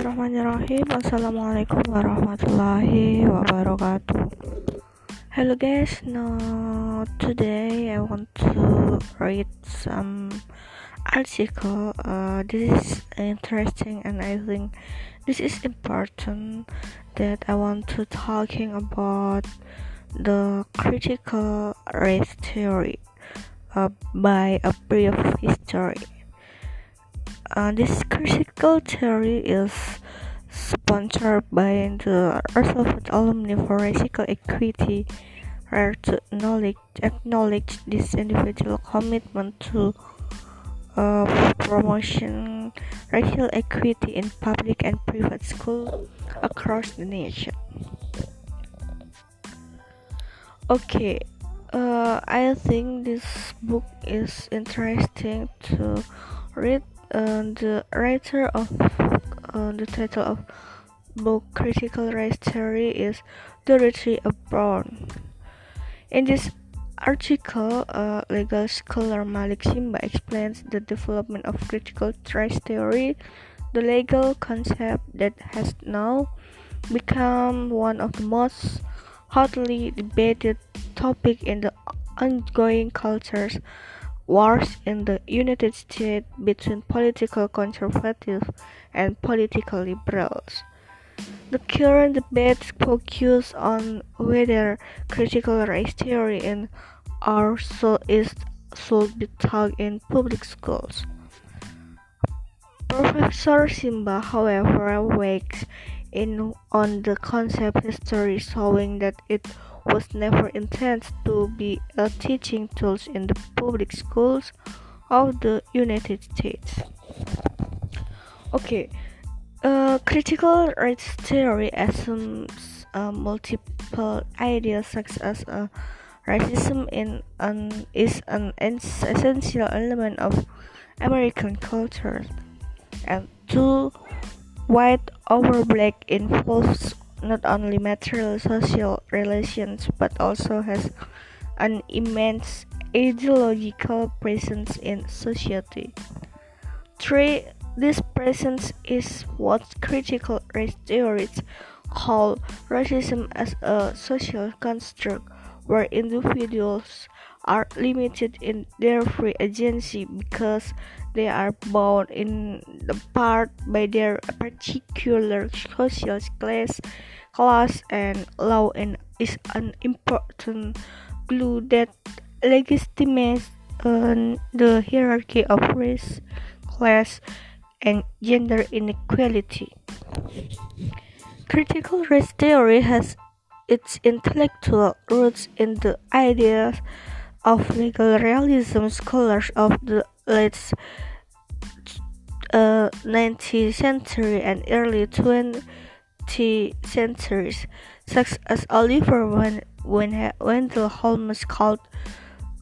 Bismillahirrahmanirrahim. Assalamualaikum warahmatullahi wabarakatuh. Hello guys, now today I want to read some article. Uh, This is interesting and I think this is important that I want to talking about the critical race theory uh, by a brief history. Uh, this critical theory is sponsored by the Roosevelt Alumni for Racial Equity, where to acknowledge, acknowledge this individual commitment to uh, promotion racial equity in public and private schools across the nation. Okay, uh, I think this book is interesting to read uh, the writer of uh, the title of book Critical Race Theory is Dorothy Brown. In this article, uh, legal scholar Malik Simba explains the development of critical race theory, the legal concept that has now become one of the most hotly debated topic in the ongoing cultures wars in the United States between political conservatives and political liberals. The current debates focus on whether critical race theory in our so is should be taught in public schools. Professor Simba, however, wakes in on the concept history showing that it was never intended to be a teaching tool in the public schools of the United States. Okay, uh, critical race theory assumes uh, multiple ideas such as uh, racism in an, is an essential element of American culture, and two, white over black involves not only material social relations but also has an immense ideological presence in society. 3. This presence is what critical race theorists call racism as a social construct where individuals are limited in their free agency because they are bound in the part by their particular social class, class and law and is an important glue that legitimates uh, the hierarchy of race, class, and gender inequality. Critical race theory has its intellectual roots in the ideas of legal realism scholars of the late uh, 19th century and early 20th centuries, such as Oliver when Wendell Holmes called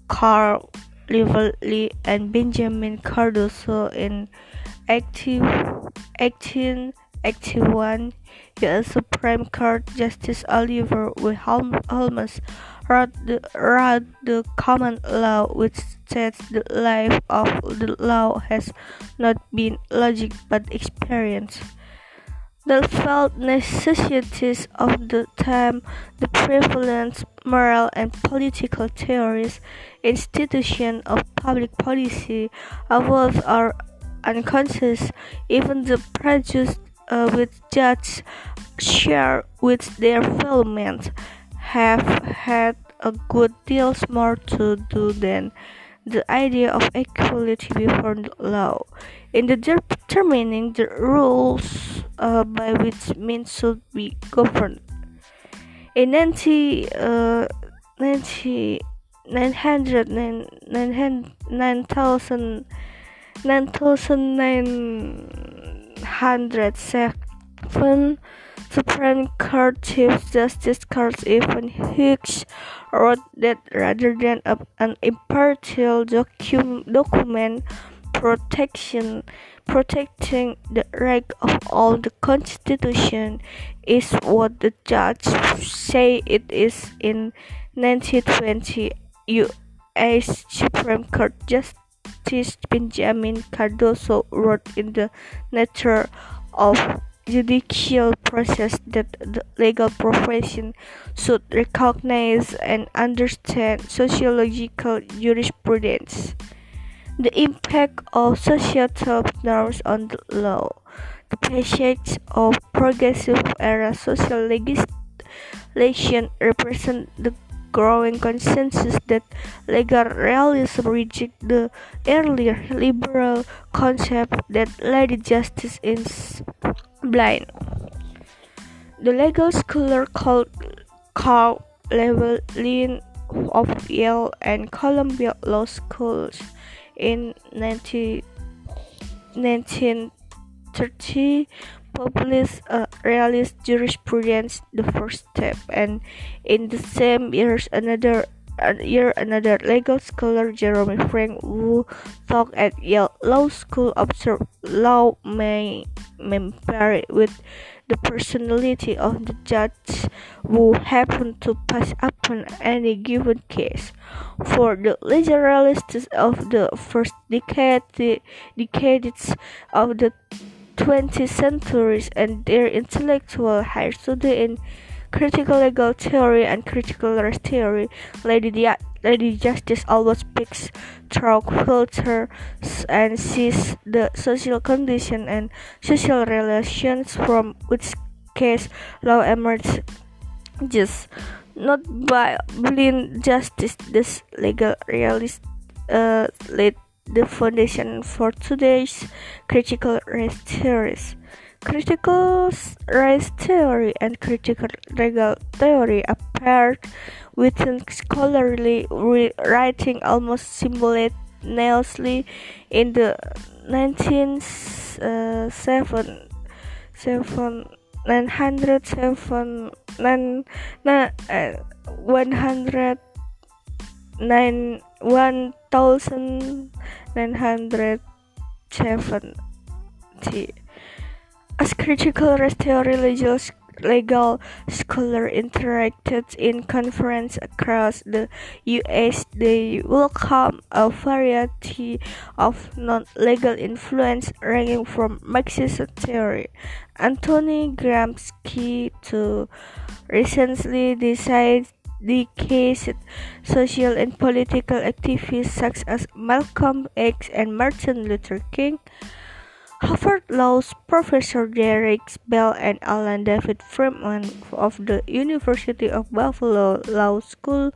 Carl Lively and Benjamin Cardozo in 1881. U.S. Supreme Court Justice Oliver W. Holmes wrote the, wrote the common law which states the life of the law has not been logic but experience. The felt necessities of the time, the prevalent moral and political theories, institution of public policy, evolved or unconscious, even the prejudice uh, with judges share with their men have had a good deal more to do than the idea of equality before the law in determining the rules uh, by which means should be governed. In 90, uh, 90 900 9000 9907 Supreme Court Chief Justice Carl Evan Hicks wrote that rather than an impartial docu document protection protecting the right of all the Constitution is what the judge say it is in 1920 U.S. Supreme Court Justice Benjamin Cardozo wrote in the Nature of judicial process that the legal profession should recognize and understand sociological jurisprudence. The impact of societal norms on the law. The passage of progressive era social legislation represents the growing consensus that legal realism rejects the earlier liberal concept that Lady Justice is blind. The legal scholar called Karl Llewellyn of Yale and Columbia Law Schools in 19, 1930 published a realist jurisprudence the first step and in the same years another year another legal scholar Jeremy Frank who taught at Yale Law School observed law may, may vary with the personality of the judge who happened to pass upon any given case. For the liberalists of the first decade, the decades of the 20th centuries and their intellectual higher study in critical legal theory and critical race theory, Lady, Di- Lady Justice always picks through filters and sees the social condition and social relations from which case law emerges. Just not by blind justice, this legal realist uh, led the foundation for today's critical race theories. Critical race theory and critical legal theory appeared within scholarly writing almost simultaneously in the 1907 seven, 907 nine, nine, uh, 100 nine, 1970 as critical race theory legal scholar interacted in conference across the US, they welcome a variety of non-legal influence ranging from Marxist theory, Anthony Gramsci to recently decided dedicated social and political activists such as Malcolm X and Martin Luther King. Harvard Law Professor Derrick Bell and Alan David Freeman of the University of Buffalo Law School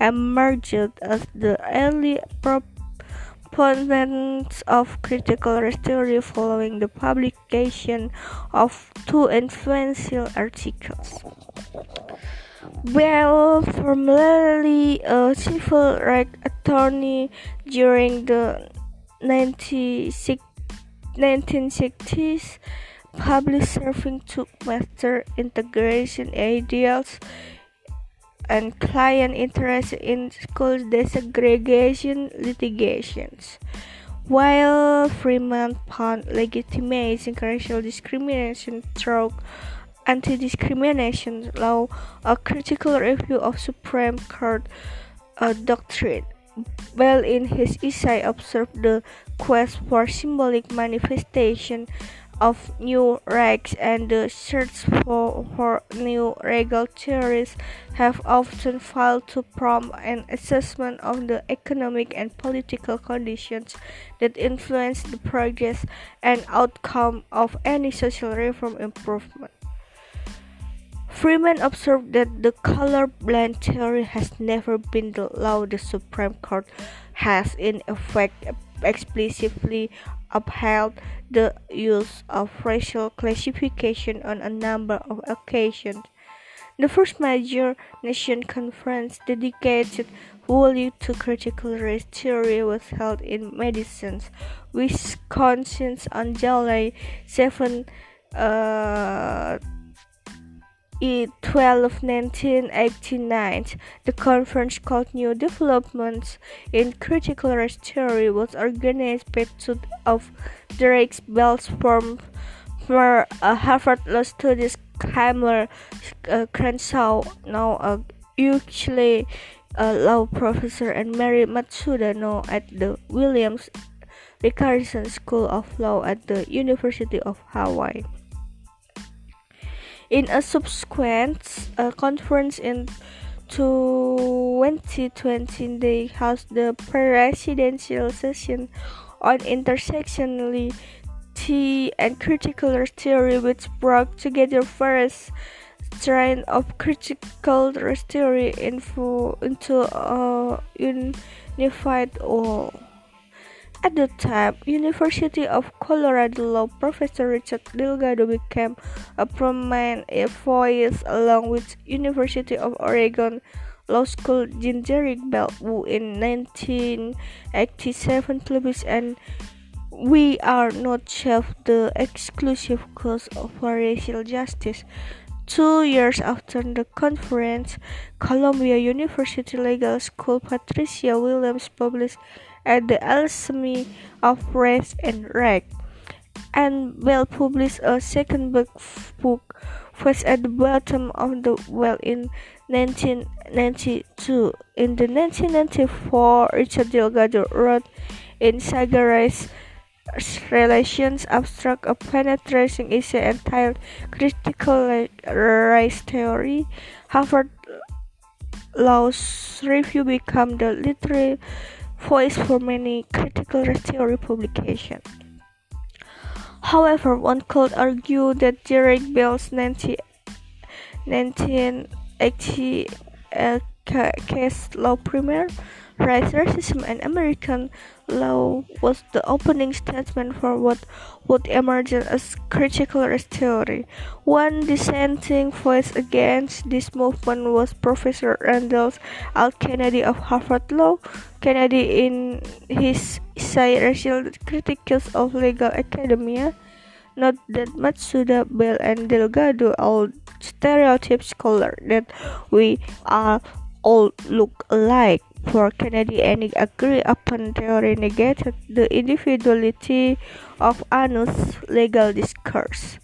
emerged as the early proponents of critical race theory following the publication of two influential articles. Bell, formerly a civil rights attorney during the 1960s, published serving to master integration ideals and client interest in school desegregation litigations. While Freeman found legitimizing racial discrimination through anti-discrimination law, a critical review of Supreme Court uh, doctrine. Bell in his essay observed the quest for symbolic manifestation of new rights and the search for, for new legal theories have often failed to prompt an assessment of the economic and political conditions that influence the progress and outcome of any social reform improvement. Freeman observed that the colorblind theory has never been the law the Supreme Court has in effect explicitly upheld the use of racial classification on a number of occasions. The first major nation conference dedicated wholly to critical race theory was held in Madison, Wisconsin on July 7, uh, 12 1989, the conference called New Developments in Critical Race Theory was organized by two of Derrick Bell's former uh, Harvard Law Studies Kamler uh, Crenshaw, now a UCLA uh, law professor, and Mary Matsuda, now at the Williams Rickarson School of Law at the University of Hawaii. In a subsequent uh, conference in 2020, they held the presidential session on intersectionality and critical theory, which brought together various strain of critical theory into, into a unified whole. At the time, University of Colorado law professor Richard Delgado became a prominent voice along with University of Oregon Law School Jean Derrick Bell, who in 1987 published and we are not shelf the exclusive cause of racial justice. Two years after the conference, Columbia University Legal School Patricia Williams published at the Alchemy of Race and Rag, and Bell published a second book, book Face at the Bottom of the Well in 1992. In the 1994, Richard Delgado wrote in Race relations abstract of penetrating essay entitled Critical Race Theory. Harvard Law's Review became the literary voice for many critical theory publications. However, one could argue that Derrick Bell's 1980 uh, case law premier Race, racism, and American law was the opening statement for what would emerge as critical race theory. One dissenting voice against this movement was Professor Randall L. Kennedy of Harvard Law. Kennedy, in his essay Racial Critiques of Legal Academia, noted that Matsuda, Bell, and Delgado all stereotype scholars that we are all look alike for Kennedy and agreed upon theory negated the individuality of Anu's legal discourse.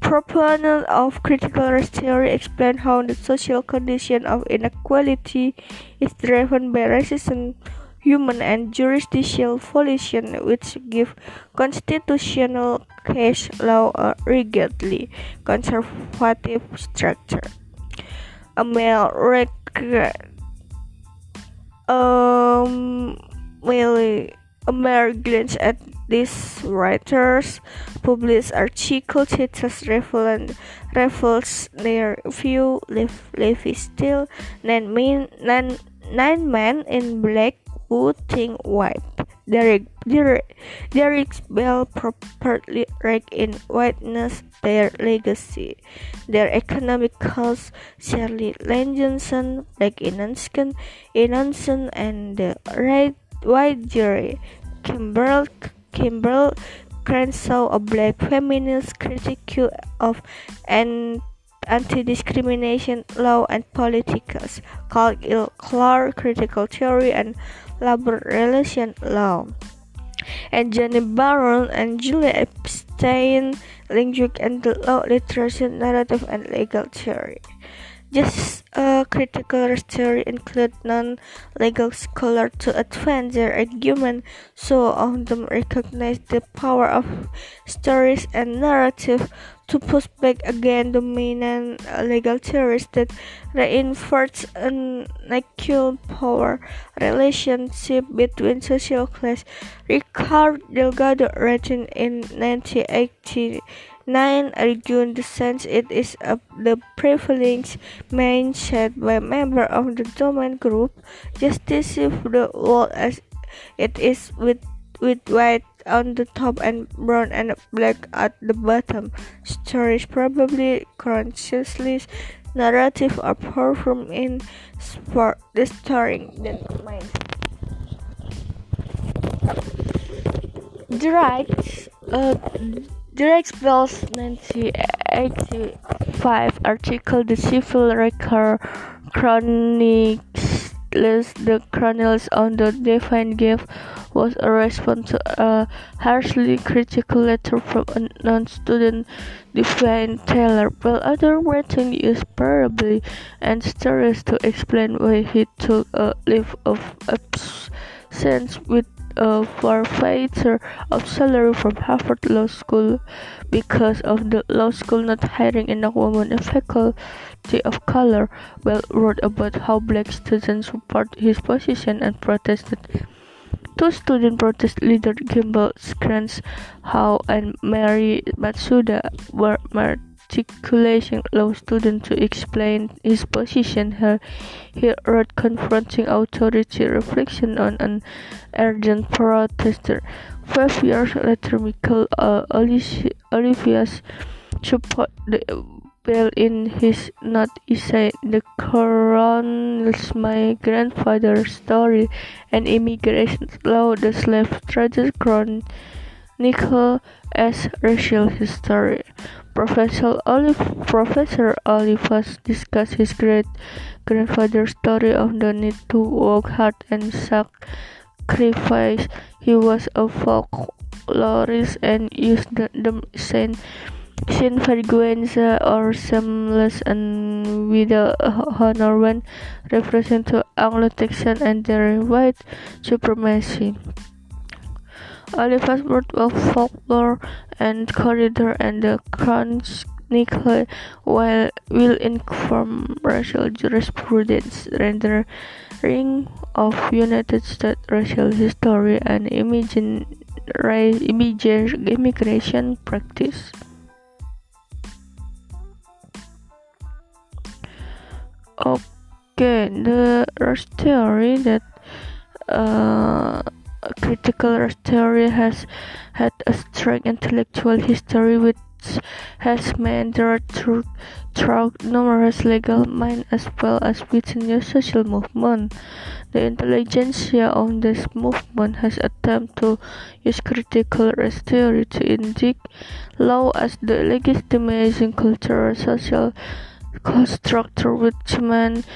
Proponents of critical race theory explain how the social condition of inequality is driven by racism, human and jurisdictional volition, which give constitutional case law a rigidly conservative structure. A male um, really glance at these writers published article titles reveal reveals their view Levi still nine men nine, nine men in black who think white Derrick, Derrick, Derrick Bell properly rank in whiteness their legacy. Their economic cause, Shirley Johnson, Black Inanson, Inanson, and the right white jury. Kimberl, Kimberl Crenshaw, a black feminist critic of and anti-discrimination law and politics, called Clark critical theory and labor relation law. And Jenny Baron and Julia Epstein linguistic and law literature narrative and legal theory. Just a critical theory include non-legal scholars to advance their argument, so of them recognize the power of stories and narrative to push back against dominant uh, legal theories that reinforce an equal power relationship between social class. Ricardo Delgado written in 1980 Nine argued the sense it is the prevailing mindset by members of the dominant group, justice the world as it is with with white on the top and brown and black at the bottom. Stories probably consciously narrative are performed in sport distorting that mind. Direct uh, Derrick Bell's 1985 article The Civil Record Chronicles the Chronicles on the Divine Gift was a response to a harshly critical letter from a non-student Divine Taylor. Bell other writing used parable and stories to explain why he took a leave of absence with a forfeiture of salary from Harvard Law School because of the law school not hiring enough women faculty of color. Well wrote about how black students support his position and protested. Two student protest leaders Gimbal Scrans Howe and Mary Matsuda were matriculating law students to explain his position. Here, he wrote confronting authority reflection on an urgent protester. Five years later, Michael uh, Olivas support the in his not essay, The Chronicles My Grandfather's Story and Immigration Law, The Slave Trade Chronicle as Racial History. Professor Olive Professor Olivas discussed his great grandfather's story of the need to work hard and sacrifice he was a folklorist and used the, the Saint, Saint Vergüenza or Shameless and with honor when referring to Anglo-Texan and their white supremacy. Oliver's work of folklore and corridor and the chronicle while will inform racial jurisprudence rendering of United States racial history and image immigration practice. Okay, the race theory that uh, critical theory has had a strong intellectual history which has meandered through, through numerous legal minds as well as within the social movement. The intelligentsia of this movement has attempted to use critical theory to indict law as the legitimizing cultural social construct which meant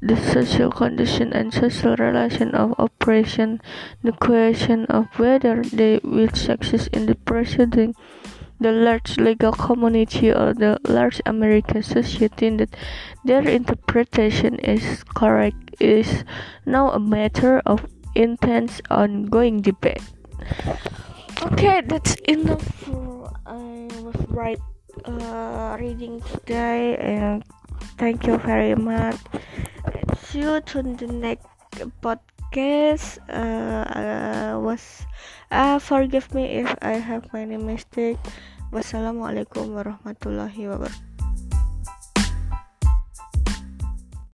the social condition and social relation of oppression, the question of whether they will succeed in the preceding the large legal community or the large American society that their interpretation is correct is now a matter of intense ongoing debate. Okay, that's enough for I was right uh, reading today and thank you very much. See you to the next podcast. Uh, uh, was uh, forgive me if I have many mistake. Wassalamualaikum warahmatullahi wabarakatuh.